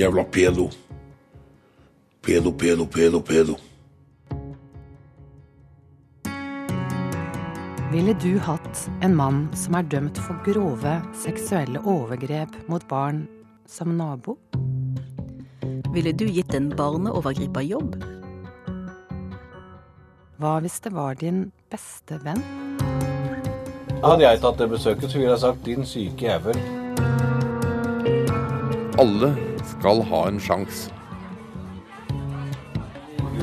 Jævla pedo. Pedo, pedo, pedo, pedo. Ville du hatt en mann som er dømt for grove seksuelle overgrep mot barn som nabo? Ville du gitt en barneovergriper jobb? Hva hvis det var din beste venn? Hadde jeg tatt det besøket, så ville jeg sagt 'din syke jævel'. Alle skal ha en sjanse.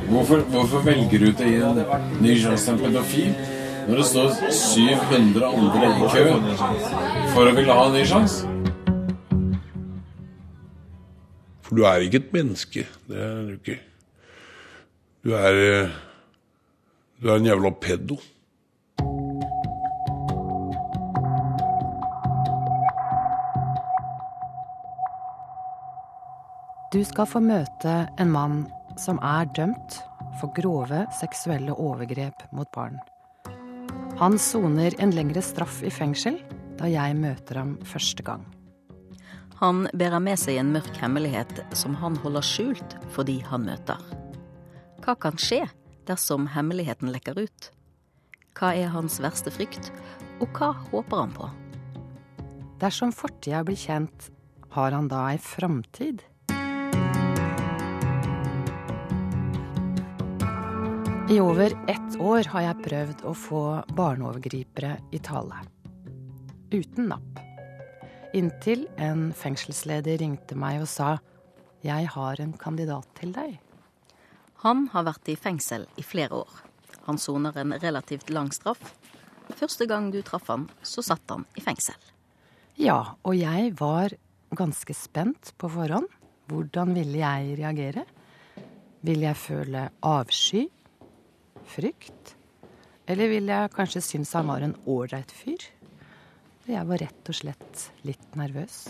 Hvorfor, hvorfor velger du til en ny sjanse til pedofil når det står 700 andre i kø for å ville ha en ny sjanse? For du er ikke et menneske. Det er du ikke. Du er eh, Du er en jævla pedo. Du skal få møte en mann som er dømt for grove seksuelle overgrep mot barn. Han soner en lengre straff i fengsel da jeg møter ham første gang. Han bærer med seg en mørk hemmelighet som han holder skjult for de han møter. Hva kan skje dersom hemmeligheten lekker ut? Hva er hans verste frykt, og hva håper han på? Dersom fortida blir kjent, har han da ei framtid? I over ett år har jeg prøvd å få barneovergripere i tale. Uten napp. Inntil en fengselsleder ringte meg og sa 'Jeg har en kandidat til deg'. Han har vært i fengsel i flere år. Han soner en relativt lang straff. Første gang du traff han, så satt han i fengsel. Ja, og jeg var ganske spent på forhånd. Hvordan ville jeg reagere? Vil jeg føle avsky? Frykt? Eller vil jeg kanskje synes han var en ålreit fyr? Jeg var rett og slett litt nervøs.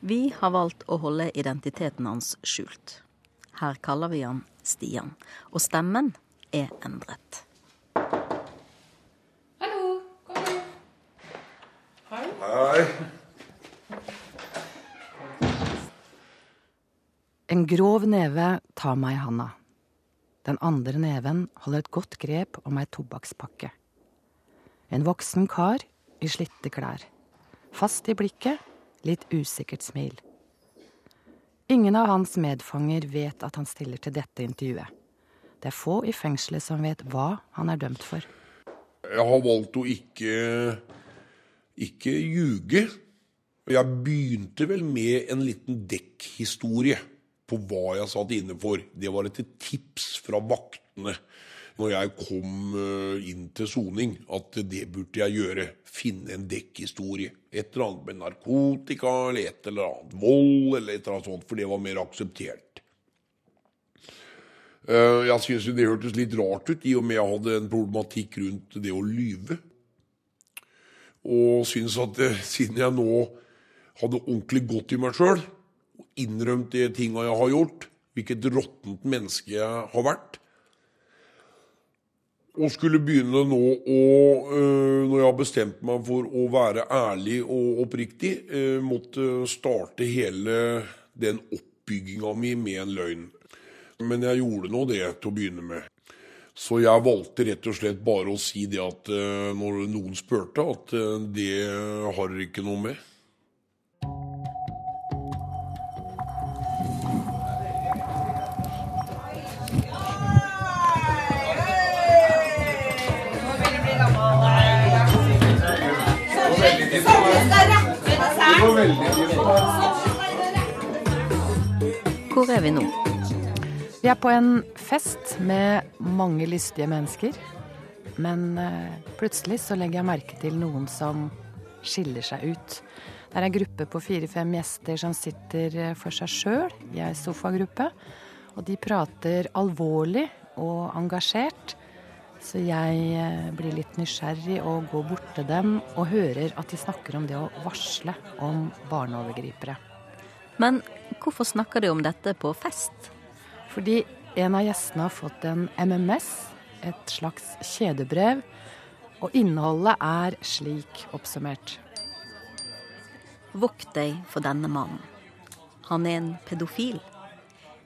Vi har valgt å holde identiteten hans skjult. Her kaller vi han Stian, og stemmen er endret. Hallo, kom inn. Hei. Hei. En grov neve tar meg i handa. Den andre neven holder et godt grep om ei tobakkspakke. En voksen kar i slitte klær. Fast i blikket, litt usikkert smil. Ingen av hans medfanger vet at han stiller til dette intervjuet. Det er få i fengselet som vet hva han er dømt for. Jeg har valgt å ikke ikke ljuge. Jeg begynte vel med en liten dekkhistorie på hva jeg satt inne for. Det var etter tips fra vaktene når jeg kom eh, inn til soning, at det burde jeg gjøre. Finne en dekkhistorie. Et eller annet med narkotika eller et eller annet vold eller et eller annet sånt, for det var mer akseptert. Eh, Jeg syns det hørtes litt rart ut, i og med jeg hadde en problematikk rundt det å lyve. Og syns at eh, siden jeg nå hadde ordentlig godt i meg sjøl, innrømt de tinga jeg har gjort, hvilket råttent menneske jeg har vært, og skulle begynne nå å øh, Når jeg har bestemt meg for å være ærlig og oppriktig, øh, måtte starte hele den oppbygginga mi med en løgn. Men jeg gjorde nå det til å begynne med. Så jeg valgte rett og slett bare å si det at øh, når noen spurte, at det har dere ikke noe med. Hvor er vi nå? Vi er på en fest med mange lystige mennesker. Men eh, plutselig så legger jeg merke til noen som skiller seg ut. Det er ei gruppe på fire-fem gjester som sitter eh, for seg sjøl i ei sofagruppe. Og de prater alvorlig og engasjert. Så jeg eh, blir litt nysgjerrig og går bort til dem og hører at de snakker om det å varsle om barneovergripere. Men hvorfor snakker de om dette på fest? Fordi en av gjestene har fått en MMS, et slags kjedebrev, og innholdet er slik oppsummert. Vokt deg for denne mannen. Han er en pedofil.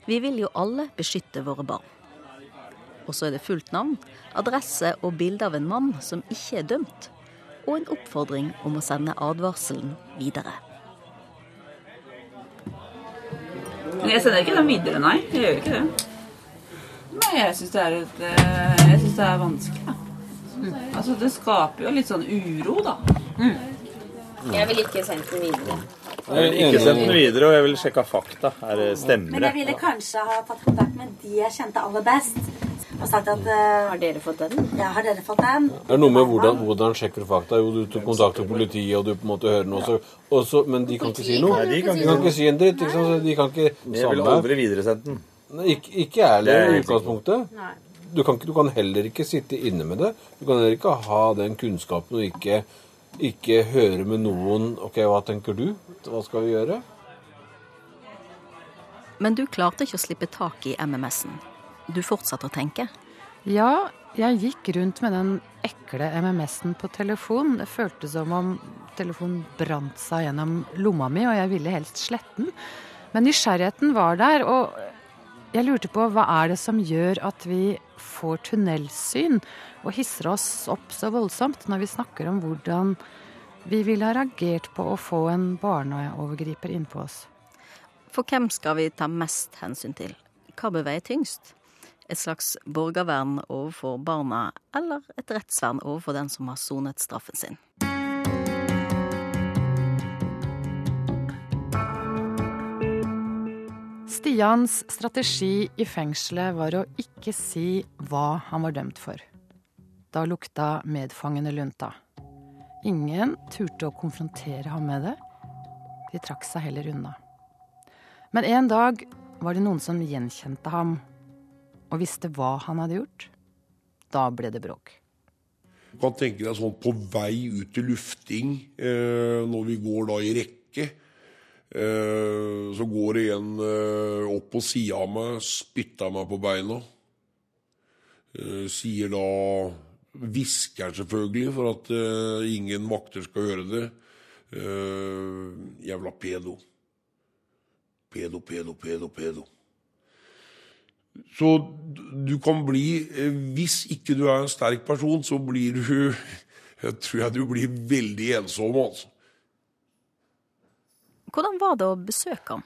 Vi vil jo alle beskytte våre barn. Og så er det fullt navn, adresse og bilde av en mann som ikke er dømt, og en oppfordring om å sende advarselen videre. Jeg sender ikke den videre, nei. Jeg gjør ikke det. Nei, jeg syns det et eh, det er vanskelig, da. Altså, det skaper jo litt sånn uro, da. Jeg vil ikke sendt den videre. Jeg vil ikke sendt den videre, og jeg vil sjekka fakta. Er det Stemmer Men jeg ville kanskje ha tatt kontakt med de jeg kjente aller best. Og sagt at uh, Har dere fått den? Ja, har dere fått den? Det er noe med hvordan, hvordan sjekker du fakta. Jo, du kontakter politiet, og du på en måte hører noe, så, også, men de kan ikke si noe. Nei, de kan de kan ikke si en dritt. Ikke sant? De kan ikke Jeg ville aldri videresendt den. Nei, Ikke, ikke er i utgangspunktet. Du kan, ikke, du kan heller ikke sitte inne med det. Du kan heller ikke ha den kunnskapen og ikke, ikke høre med noen OK, hva tenker du? Hva skal vi gjøre? Men du klarte ikke å slippe tak i MMS-en. Du fortsatte å tenke. Ja, jeg gikk rundt med den ekle MMS-en på telefon. Det føltes som om telefonen brant seg gjennom lomma mi, og jeg ville helst slette den. Men nysgjerrigheten var der, og jeg lurte på hva er det som gjør at vi får tunnelsyn og hisser oss opp så voldsomt når vi snakker om hvordan vi ville ha reagert på å få en barneovergriper innpå oss. For hvem skal vi ta mest hensyn til? Hva bør veie tyngst? Et slags borgervern overfor barna, eller et rettsvern overfor den som har sonet straffen sin? Stians strategi i fengselet var å ikke si hva han var dømt for. Da lukta medfangene lunta. Ingen turte å konfrontere ham med det. De trakk seg heller unna. Men en dag var det noen som gjenkjente ham og visste hva han hadde gjort. Da ble det bråk. Du kan tenke deg sånn på vei ut til lufting, eh, når vi går da i rekke. Eh, så går det en eh, opp på sida av meg, spytter meg på beina. Eh, sier da Hvisker selvfølgelig, for at eh, ingen vakter skal høre det. Eh, jævla pedo. Pedo, pedo, pedo, pedo. Så du kan bli eh, Hvis ikke du er en sterk person, så blir du Jeg tror jeg du blir veldig ensom, altså. Hvordan var det å besøke ham?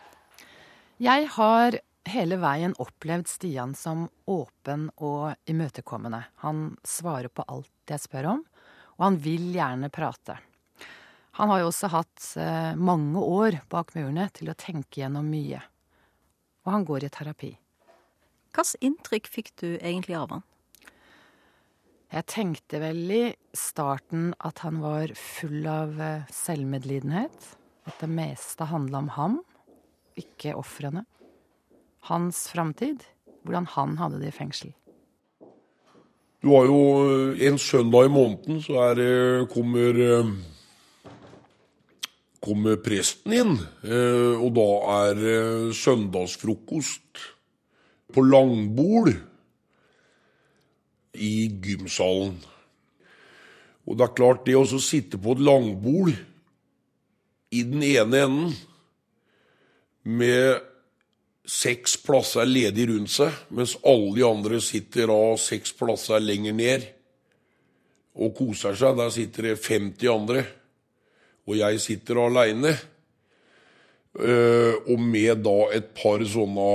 Jeg har hele veien opplevd Stian som åpen og imøtekommende. Han svarer på alt jeg spør om, og han vil gjerne prate. Han har jo også hatt eh, mange år bak murene til å tenke gjennom mye. Og han går i terapi. Hvilket inntrykk fikk du egentlig av han? Jeg tenkte vel i starten at han var full av eh, selvmedlidenhet. At det meste handla om ham, ikke ofrene. Hans framtid. Hvordan han hadde det i fengsel. Du har jo eh, en søndag i måneden, så er det kommer eh, kommer presten inn, eh, og da er søndagsfrokost på langbol i gymsalen. Og det er klart, det å sitte på et langbol i den ene enden med seks plasser ledig rundt seg, mens alle de andre sitter av seks plasser lenger ned og koser seg. Der sitter det 50 andre, og jeg sitter aleine. Og med da et par sånne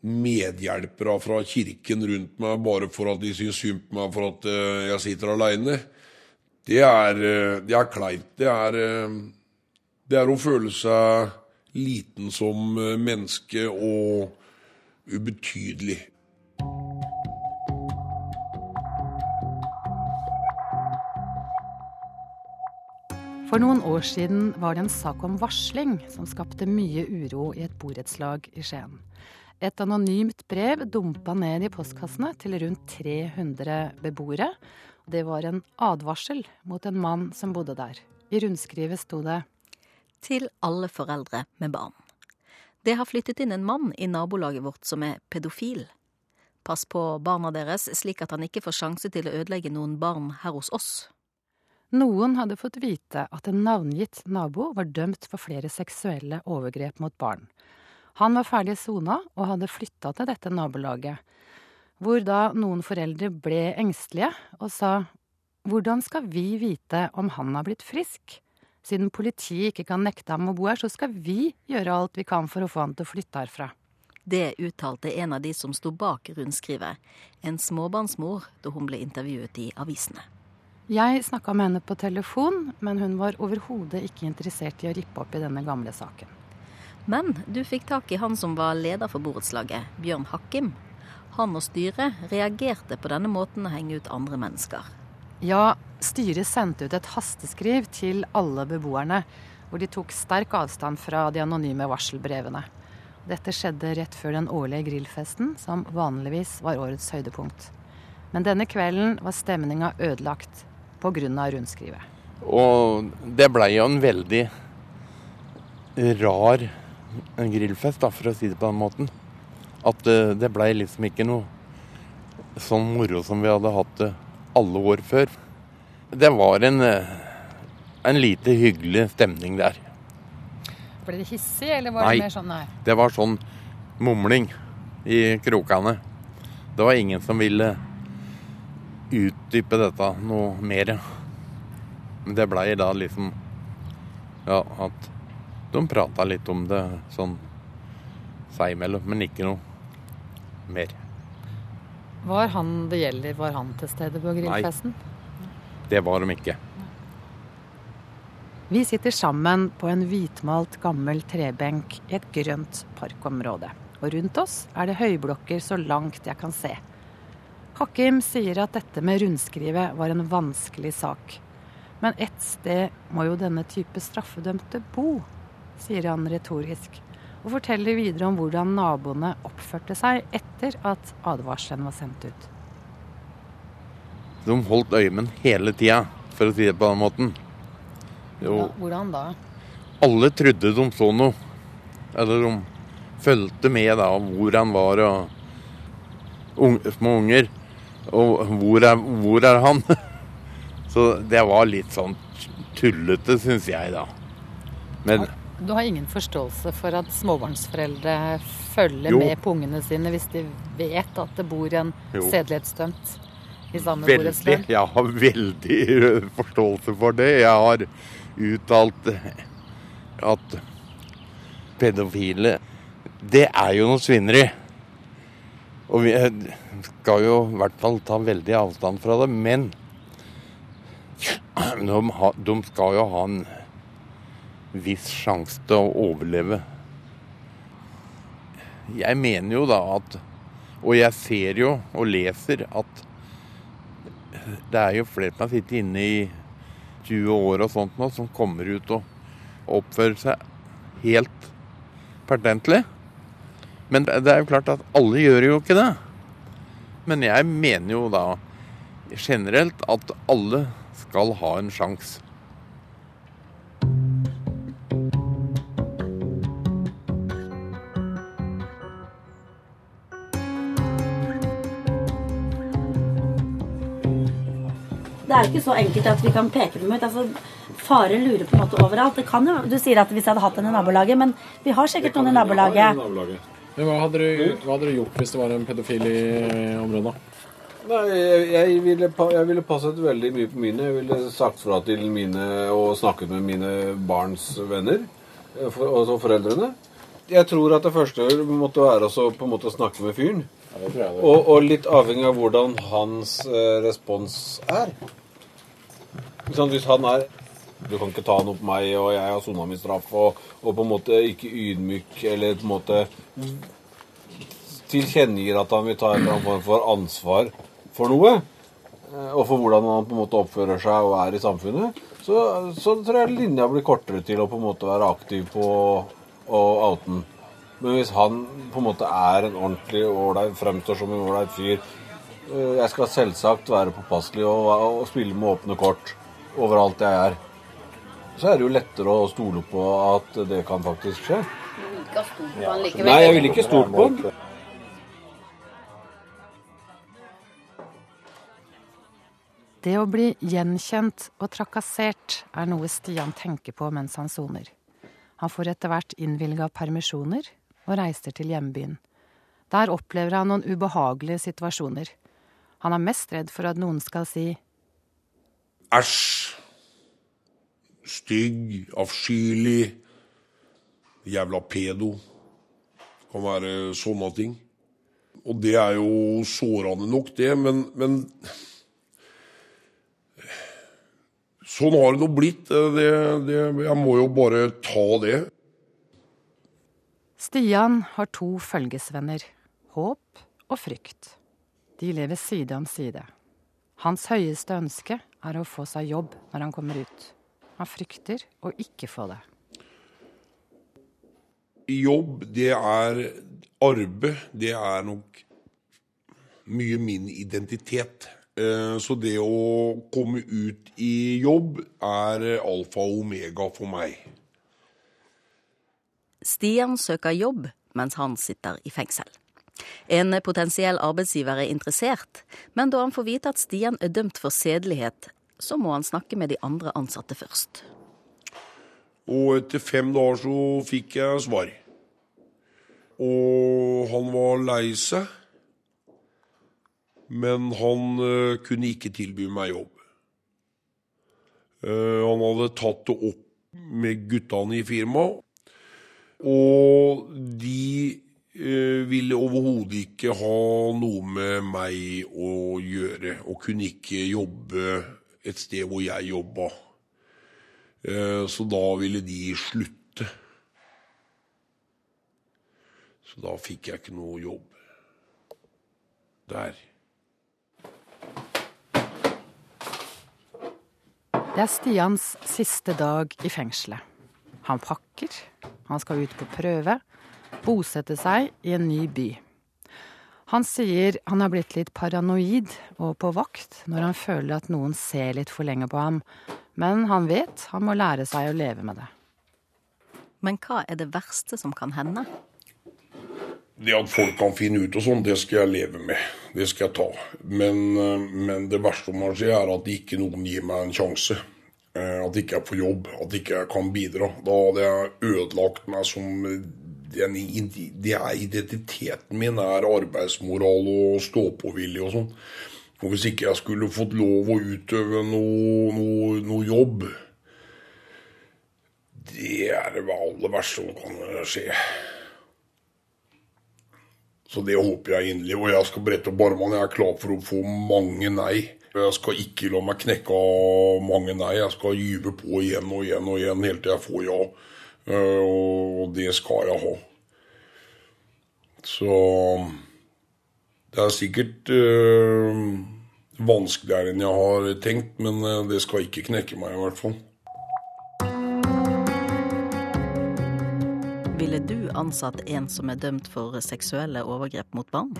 medhjelpere fra kirken rundt meg, bare for at de syns synd på meg for at eh, jeg sitter aleine. Det eh, det er kleint. Det er, eh, det er å føle seg liten som menneske og ubetydelig. For noen år siden var det en sak om varsling som skapte mye uro i et borettslag i Skien. Et anonymt brev dumpa ned i postkassene til rundt 300 beboere. Det var en advarsel mot en mann som bodde der. I rundskrivet sto det Til alle foreldre med barn. Det har flyttet inn en mann i nabolaget vårt som er pedofil. Pass på barna deres, slik at han ikke får sjanse til å ødelegge noen barn her hos oss. Noen hadde fått vite at en navngitt nabo var dømt for flere seksuelle overgrep mot barn. Han var ferdig sona og hadde flytta til dette nabolaget, hvor da noen foreldre ble engstelige og sa hvordan skal vi vite om han har blitt frisk? Siden politiet ikke kan nekte ham å bo her, så skal vi gjøre alt vi kan for å få han til å flytte herfra. Det uttalte en av de som sto bak rundskrivet, en småbarnsmor, da hun ble intervjuet i avisene. Jeg snakka med henne på telefon, men hun var overhodet ikke interessert i å rippe opp i denne gamle saken. Men du fikk tak i han som var leder for borettslaget, Bjørn Hakkim. Han og styret reagerte på denne måten å henge ut andre mennesker. Ja, styret sendte ut et hasteskriv til alle beboerne, hvor de tok sterk avstand fra de anonyme varselbrevene. Dette skjedde rett før den årlige grillfesten, som vanligvis var årets høydepunkt. Men denne kvelden var stemninga ødelagt pga. rundskrivet. Og det blei jo en veldig rar grillfest, da, for å si det på den måten. At uh, det blei liksom ikke noe sånn moro som vi hadde hatt det alle år før. Det var en, eh, en lite hyggelig stemning der. Ble det hissig, eller var Nei. det mer sånn nei? Det var sånn mumling i krokene. Det var ingen som ville utdype dette noe mer. Men det blei da liksom Ja, at de prata litt om det sånn seg imellom, men ikke noe mer. Var han det gjelder, var han til stede på grillfesten? Nei, Det var de ikke. Vi sitter sammen på en hvitmalt gammel trebenk i et grønt parkområde. Og rundt oss er det høyblokker så langt jeg kan se. Hakim sier at dette med rundskrivet var en vanskelig sak. Men ett sted må jo denne type straffedømte bo, sier han retorisk. Og forteller videre om hvordan naboene oppførte seg etter at advarselen var sendt ut. De holdt øyemen hele tida, for å si det på den måten. Jo, Hvordan da? alle trodde de så noe. Eller de fulgte med da, hvor han var og unge, små unger. Og hvor er, hvor er han? Så det var litt sånn tullete, syns jeg, da. Men Du har ingen forståelse for at småbarnsforeldre følger Jo. med på ungene sine hvis de vet at det bor en sedelighetsdømt i samme borettslag? jeg har veldig forståelse for det. Jeg har uttalt at pedofile Det er jo noe svinneri. Og vi skal jo i hvert fall ta veldig avstand fra det. Men de skal jo ha en viss sjanse til å overleve. Jeg mener jo da at Og jeg ser jo og leser at det er jo flere som har sittet inne i 20 år og sånt nå, som kommer ut og oppfører seg helt pertentlig. Men det er jo klart at alle gjør jo ikke det. Men jeg mener jo da generelt at alle skal ha en sjanse. Er ikke så enkelt at vi kan peke dem ut. Altså, fare lurer på en måte overalt. Det kan jo, du sier at hvis jeg hadde hatt en i nabolaget, men vi har sikkert noen i nabolaget. Men hva hadde, du, hva hadde du, gjort hvis det var en pedofil i området? Nei, jeg, jeg, ville, jeg ville passet veldig mye på mine. Jeg ville sagt fra til mine og snakket med mine barns venner, eh, for, altså foreldrene. Jeg tror at det første måtte være også på en måte å snakke med fyren. Og, og litt avhengig av hvordan hans eh, respons er. Sant, Hvis han er Du kan ikke ta noe på meg, og jeg har sona min straff, og, og på en måte ikke ydmyk, eller på en måte tilkjennegir at han vil ta en annen form for ansvar for noe, eh, og for hvordan han på en måte oppfører seg og er i samfunnet, så, så tror jeg linja blir kortere til å på en måte være aktiv på å oute. Men hvis han på en måte er en ordentlig ålreit, fremstår som en ålreit fyr eh, Jeg skal selvsagt være påpasselig og, og spille med åpne kort overalt jeg er. Så er det jo lettere å stole på at det kan faktisk skje. Ikke stå på han likevel. Nei, jeg ville ikke stolt på den. Det å bli gjenkjent og trakassert er noe Stian tenker på mens han soner. Han får etter hvert innvilga permisjoner og reiser til hjembyen. Der opplever han noen ubehagelige situasjoner. Han er mest redd for at noen skal si Æsj. Stygg, avskyelig. Jævla pedo. Kan være sånne ting. Og det er jo sårende nok, det, men, men Sånn har det nå blitt. Det, det, jeg må jo bare ta det. Stian har to følgesvenner. Håp og frykt. De lever side om side. Hans høyeste ønske er å få seg jobb når han kommer ut. Han frykter å ikke få det. Jobb, det er arbeid. Det er nok mye min identitet. Eh, Så det å komme ut i jobb er alfa og omega for meg. Stian søker jobb mens han sitter i fengsel. En potensiell arbeidsgiver er interessert, men da han får vite at Stian er dømt for sedelighet, så må han snakke med de andre ansatte først. Og etter fem dager så fikk jeg svar. Og han var lei seg. Men han eh, kunne ikke tilby meg jobb. Eh, han hadde tatt det opp med guttene i firmaet. Og de ville overhodet ikke ha noe med meg å gjøre. Og kunne ikke jobbe et sted hvor jeg jobba. Eh, Så da ville de slutte. Så da fikk jeg ikke noe jobb der. Det er Stians siste dag i fengselet. Han pakker, han skal ut på prøve, bosette seg i en ny by. Han sier han har blitt litt paranoid og på vakt når han føler at noen ser litt for lenge på ham, men han vet han må lære seg å leve med det. Men hva er det verste som kan hende? Det at folk kan finne ut og sånn, det skal jeg leve med. Det skal jeg ta. Men, eh, men det verste kan skje, er at ikke noen gir meg en sjanse. Eh, At ikke jeg får jobb, at ikke jeg kan bidra. Da hadde jeg ødelagt meg som den, Det er identiteten min, er arbeidsmoral og stå-på-vilje og sånn. Og hvis ikke jeg skulle fått lov å utøve noe, noe, noe jobb Det er det aller verste som kan skje. Så det håper jeg inderlig. Og jeg skal brette opp armene. Jeg er klar for å få mange nei. Jeg skal ikke la meg knekke av mange nei. Jeg skal gyve på igjen og igjen og igjen helt til jeg får ja. Eh, Og det skal jeg ha. Så det er sikkert øh, vanskeligere enn jeg har tenkt, men øh, det skal ikke knekke meg i hvert fall. Ville du ansatt en som er dømt for seksuelle overgrep mot barn?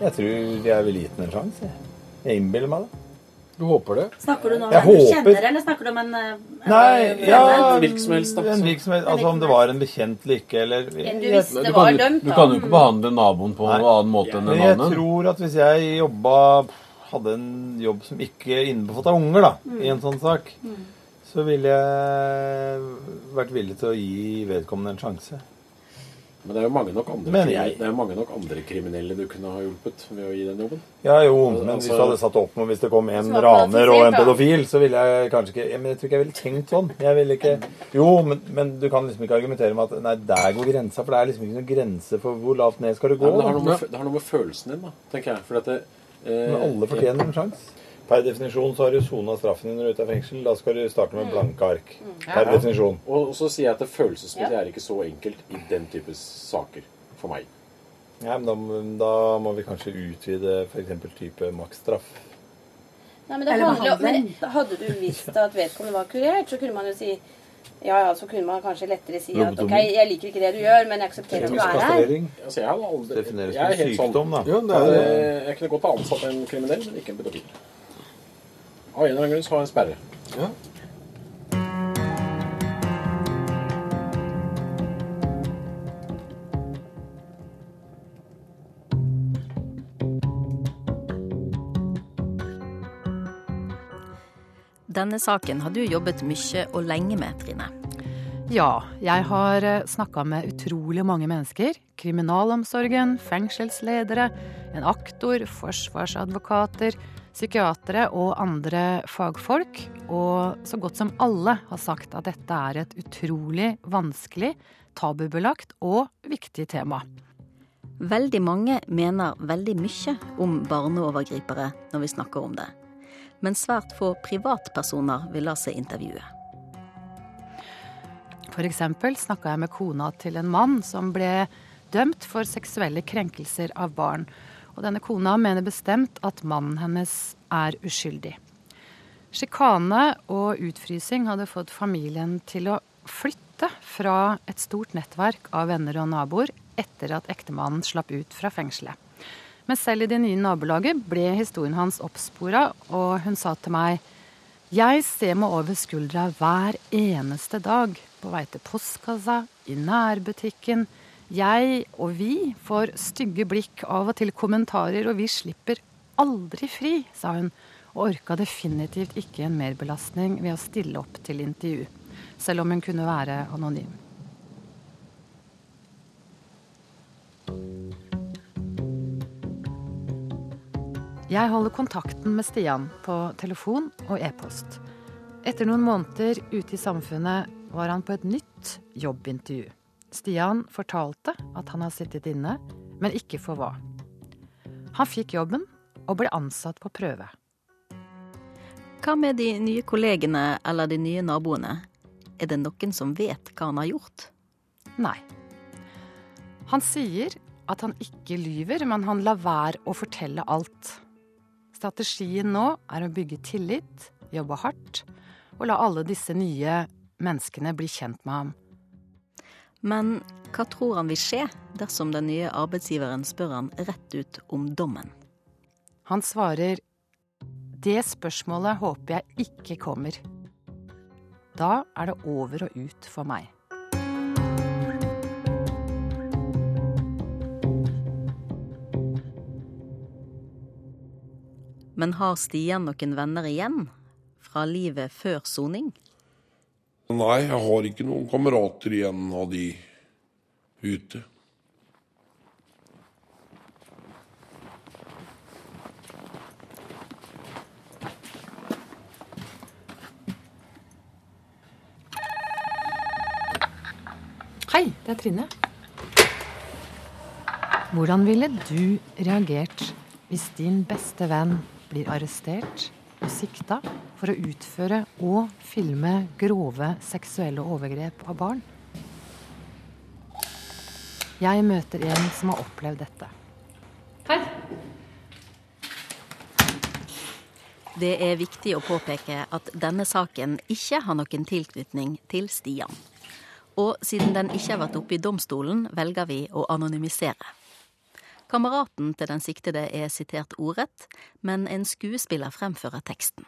Jeg tror jeg ville gitt den en sjanse. Jeg innbiller meg det. Du håper det? Snakker du nå om Jeg en du kjenner, eller snakker du om en eh, Nei, en ja venn? Hvilken som helst. En hvilken som helst, altså Om det var en bekjent eller ikke, eller En du visste Du kan, jo- dømt, du kan jo ikke behandle naboen på Nei. noen annen måte enn Men annen. jeg tror at hvis jeg jobba Hadde en jobb som ikke innbefatta unger, da, i en sånn sak, så ville jeg vært villig til å gi vedkommende en sjanse. Men det er jo mange nok andre, jeg- det er mange nok andre kriminelle du kunne ha hjulpet ved å gi den jobben. Ja jo, men hvis Altså- du hadde satt opp noe, hvis det kom en raner og en pedofil, så ville jeg kanskje ikke ja, Men jeg tror ikke jeg ville tenkt sånn. Jeg ville ikke Jo, men, men du kan liksom ikke argumentere med at nei, der går grensa, for det er liksom ikke noen grense for hvor lavt ned skal det gå. men det, har noe med, det har noe med følelsen din, da, tenker jeg. For at det, eh, Men alle fortjener en sjanse. Per definisjon så har du sona straffen din når du er ute av fengsel. Da skal du starte med blanke ark. Per definisjon. Og så sier jeg at det følelsesmessig er ikke så enkelt i den type saker for meg. Ja, men da, da må vi kanskje utvide f.eks. type maksstraff. Nei, men handler, men. Hadde du visst at vedkommende var kurert, så kunne man jo si ja, ja, så kunne man kanskje lettere si at ok, jeg liker ikke det du gjør, men jeg aksepterer at du er her. Altså, jeg aldri, jeg er helt sånn- sykdom, da. Jo, det er, jeg kunne godt ha ansatt en kriminell, men ikke en pedofil. Av en eller annen grunn så har jeg en sperre. Denne saken har du jobbet mye og lenge med, Trine. Ja, jeg har snakka med utrolig mange mennesker. Kriminalomsorgen, fengselsledere, en aktor, forsvarsadvokater, psykiatere og andre fagfolk. Og så godt som alle har sagt at dette er et utrolig vanskelig, tabubelagt og viktig tema. Veldig mange mener veldig mye om barneovergripere når vi snakker om det. Men svært få privatpersoner vil la seg intervjue. For eksempel snakka jeg med kona til en mann som ble dømt for seksuelle krenkelser av barn. Og denne kona mener bestemt at mannen hennes er uskyldig. Sjikane og utfrysing hadde fått familien til å flytte fra et stort nettverk av venner og naboer etter at ektemannen slapp ut fra fengselet. Men selv i det nye nabolaget ble historien hans oppspora, og hun sa til meg jeg ser meg over skuldra hver eneste dag, på vei til postkassa, i nærbutikken. Jeg og vi får stygge blikk, av og til kommentarer, og vi slipper aldri fri, sa hun, og orka definitivt ikke en merbelastning ved å stille opp til intervju, selv om hun kunne være anonym. Jeg holder kontakten med Stian på telefon og e-post. Etter noen måneder ute i samfunnet var han på et nytt jobbintervju. Stian fortalte at han har sittet inne, men ikke for hva. Han fikk jobben og ble ansatt på prøve. Hva med de nye kollegene eller de nye naboene? Er det noen som vet hva han har gjort? Nei. Han sier at han ikke lyver, men han lar være å fortelle alt. Strategien nå er å bygge tillit, jobbe hardt og la alle disse nye menneskene bli kjent med ham. Men hva tror han vil skje dersom den nye arbeidsgiveren spør han rett ut om dommen? Han svarer det spørsmålet håper jeg ikke kommer. Da er det over og ut for meg. Men har Stian noen venner igjen fra livet før soning? Nei, jeg har ikke noen kamerater igjen av de ute. Hei, det er Trine. Hvordan ville du reagert hvis din beste venn blir arrestert og sikta for å utføre og filme grove seksuelle overgrep av barn? Jeg møter en som har opplevd dette. Hei. Det er viktig å påpeke at denne saken ikke har noen tilknytning til Stian. Og siden den ikke har vært oppe i domstolen, velger vi å anonymisere. Kameraten til den siktede er sitert ordrett, men en skuespiller fremfører teksten.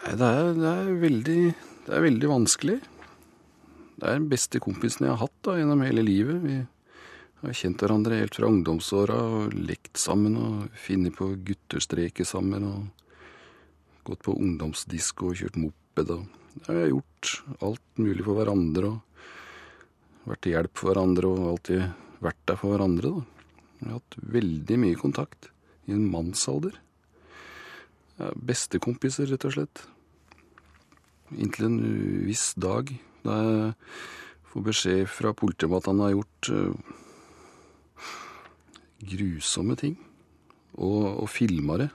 Det er, det er, veldig, det er veldig vanskelig. Det er den beste kompisen jeg har hatt da, gjennom hele livet. Vi har kjent hverandre helt fra ungdomsåra og lekt sammen og funnet på gutterstreker sammen. og Gått på ungdomsdisko og kjørt moped. og Vi har gjort alt mulig for hverandre og vært til hjelp for hverandre og alltid vært der for hverandre. da. Vi har hatt veldig mye kontakt i en mannsalder. Bestekompiser, rett og slett. Inntil en viss dag da jeg får beskjed fra politiet om at han har gjort uh, grusomme ting. Og, og filma det.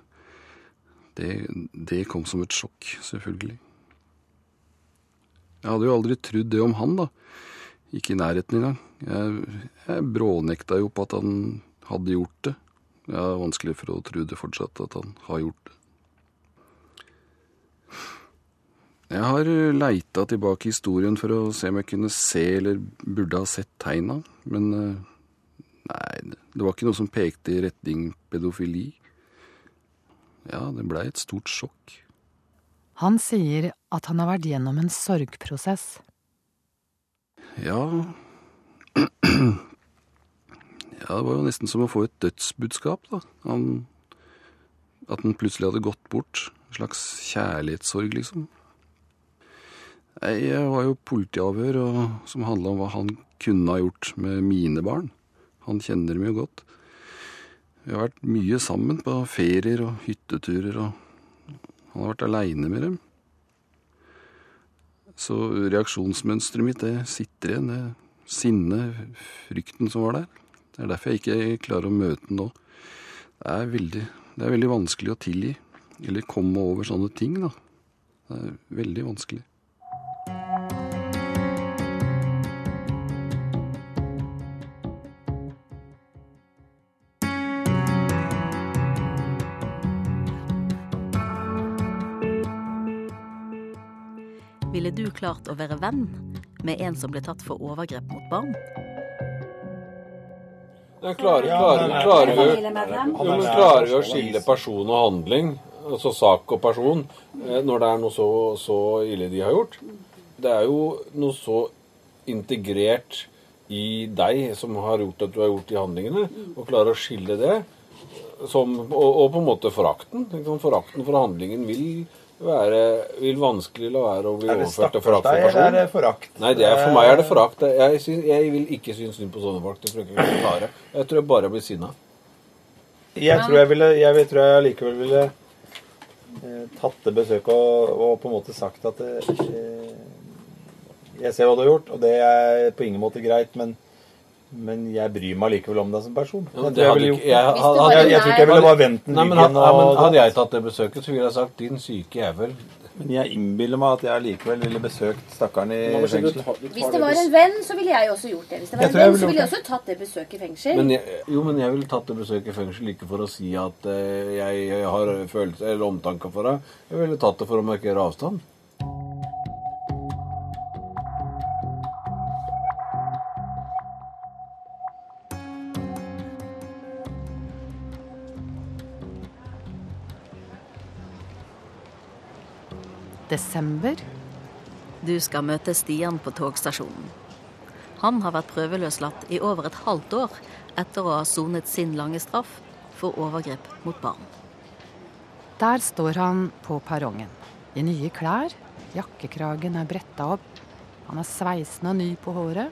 Det kom som et sjokk, selvfølgelig. Jeg hadde jo aldri trodd det om han, da. Ikke i nærheten engang. Jeg, jeg brånekta jo på at han hadde gjort det. Jeg har vanskelig for å tro det fortsatt, at han har gjort det. Jeg har leita tilbake i historien for å se om jeg kunne se eller burde ha sett tegna, men nei, det var ikke noe som pekte i retning pedofili. Ja, det blei et stort sjokk. Han sier at han har vært gjennom en sorgprosess. Ja Ja, det var jo nesten som å få et dødsbudskap, da. Han, at han plutselig hadde gått bort, En slags kjærlighetssorg, liksom. Jeg var jo politiavhør og, som handla om hva han kunne ha gjort med mine barn. Han kjenner dem jo godt. Vi har vært mye sammen på ferier og hytteturer, og han har vært aleine med dem. Så reaksjonsmønsteret mitt, det sitter igjen. Det sinnet, frykten som var der. Det er derfor jeg ikke klarer å møte den nå. Det er veldig, det er veldig vanskelig å tilgi. Eller komme over sånne ting, da. Det er veldig vanskelig. Klart å være venn med en som ble tatt for overgrep mot barn? Klarer, Ja, klarer, klarer, vi, klarer å skille person og handling, altså sak og person, eh, når det er noe så, så ille de har gjort? Det er jo noe så integrert i deg som har gjort at du har gjort de handlingene, og klarer å skille det, som, og, og på en måte forakten. Forakten for handlingen vil være vil vanskelig la være å bli Er overført til forakt for personen. er det forakt? Nei, det er, for meg er det forakt. Jeg, synes, jeg vil ikke synes synd på sånne folk. Det tror jeg ikke jeg klare. Jeg tror jeg bare blir sinna. Jeg tror jeg ville Jeg tror jeg likevel ville eh, tatt det besøket og, og på en måte sagt at eh, Jeg ser hva du har gjort, og det er på ingen måte greit, men, men jeg bryr meg likevel om deg som person. Ja, Jeg hadde ikke- jeg- jeg, jeg, jeg tror ikke jeg ville bare vendt den ryggen had- og Hadde jeg tatt det besøket, så ville jeg sagt 'din syke jævel'. Men jeg innbiller meg at jeg likevel ville besøkt stakkaren i fengselet. Hvis det var en venn, så ville jeg også gjort det. Hvis det var en venn, så ville jeg også tatt det besøket i fengsel. Men jeg, jo, men jeg ville tatt det besøket i fengsel ikke for å si at eh, jeg har følelser eller omtanke for deg. Jeg ville tatt det for å markere avstand. Desember. Du skal møte Stian på togstasjonen. Han har vært prøveløslatt i over et halvt år etter å ha sonet sin lange straff for overgrep mot barn. Der står han på perrongen. I nye klær. Jakkekragen er bretta opp. Han er sveisende og ny på håret.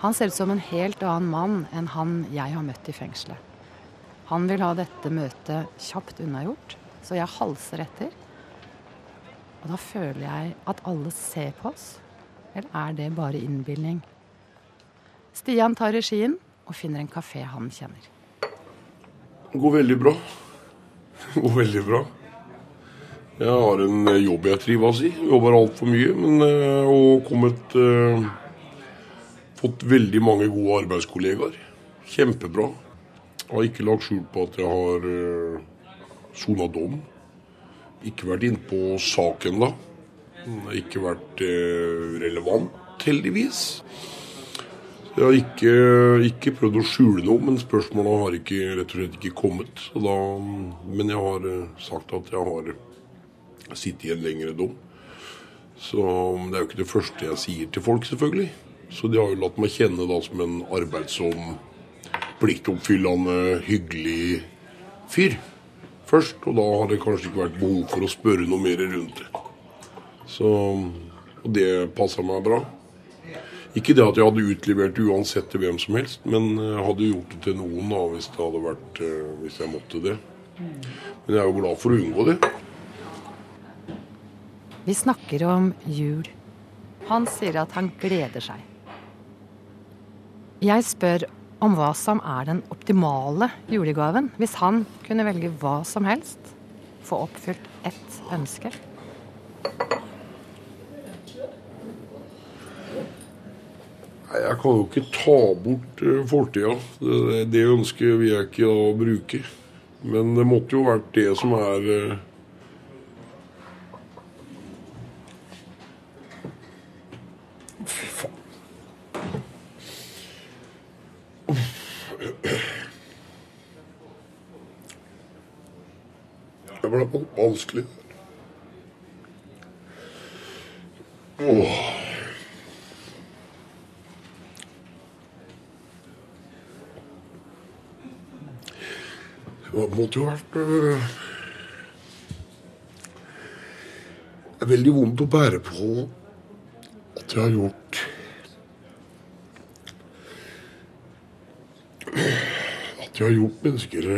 Han ser ut som en helt annen mann enn han jeg har møtt i fengselet. Han vil ha dette møtet kjapt unnagjort, så jeg halser etter. Og da føler jeg at alle ser på oss. Eller er det bare innbilning? Stian tar regien og finner en kafé han kjenner. Det går veldig bra. Det går veldig bra. Jeg har en eh, jobb jeg trives i. Jobber altfor mye, men eh, og kommet eh, Fått veldig mange gode arbeidskollegaer. Kjempebra. Jeg har ikke lagt skjul på at jeg har sona dom. Ikke vært innpå saken da. Ikke vært eh, relevant, heldigvis. Jeg har ikke, ikke prøvd å skjule noe, men spørsmåla har ikke, rett og slett ikke kommet. Da, men jeg har eh, sagt at jeg har sittet i en lengre dom. Så det er jo ikke det første jeg sier til folk, selvfølgelig. Så de har jo latt meg kjenne da som en arbeidsom, pliktoppfyllende, hyggelig fyr først. Og da har det kanskje ikke vært behov for å spørre noe mer rundt det. Så, og det passa meg bra. Ikke det at jeg hadde utlevert uansett til hvem som helst, men jeg hadde gjort det til noen da, hvis det hadde vært, eh, hvis jeg måtte det. Men jeg er jo glad for å unngå det. Vi snakker om jul. Han sier at han gleder seg. Jeg spør om hva som er den optimale julegaven, hvis han kunne velge hva som helst. Få oppfylt ett ønske. Nei, Jeg kan jo ikke ta bort eh, fortida. Det, det ønsket vil jeg ikke da bruke. Men det måtte jo vært det som er Det ble vanskelig. Åh. Det måtte jo vært øh, veldig vondt å bære på at jeg har gjort At jeg har gjort mennesker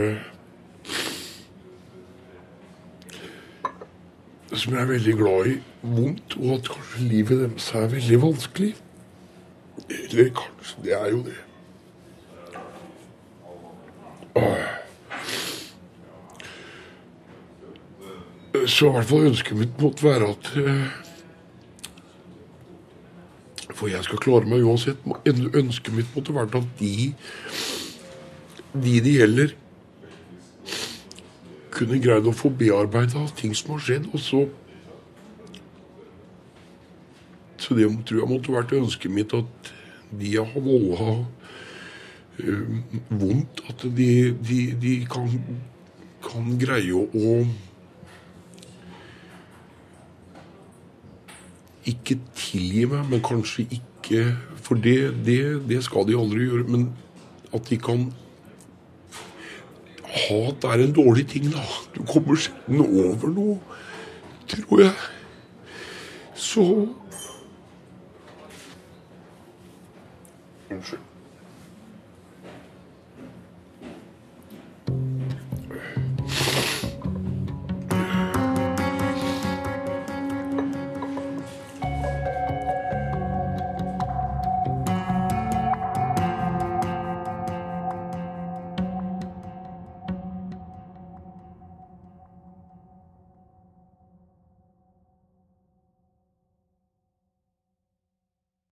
som jeg er veldig glad i, vondt, og at kanskje livet deres er veldig vanskelig. Eller kanskje Det er jo det. Så i hvert fall ønsket mitt måtte være at eh, For jeg skal klare meg uansett. Ønsket mitt måtte vært at de de det gjelder, kunne greid å få bearbeida ting som har skjedd, og så Så det tror jeg måtte vært ønsket mitt at de jeg har volda øh, vondt, at de, de, de kan, kan greie å Ikke tilgi meg, men kanskje ikke For det, det, det skal de aldri gjøre. Men at de kan Hat er en dårlig ting, da. Du kommer sjelden over noe, tror jeg. Så Unnskyld.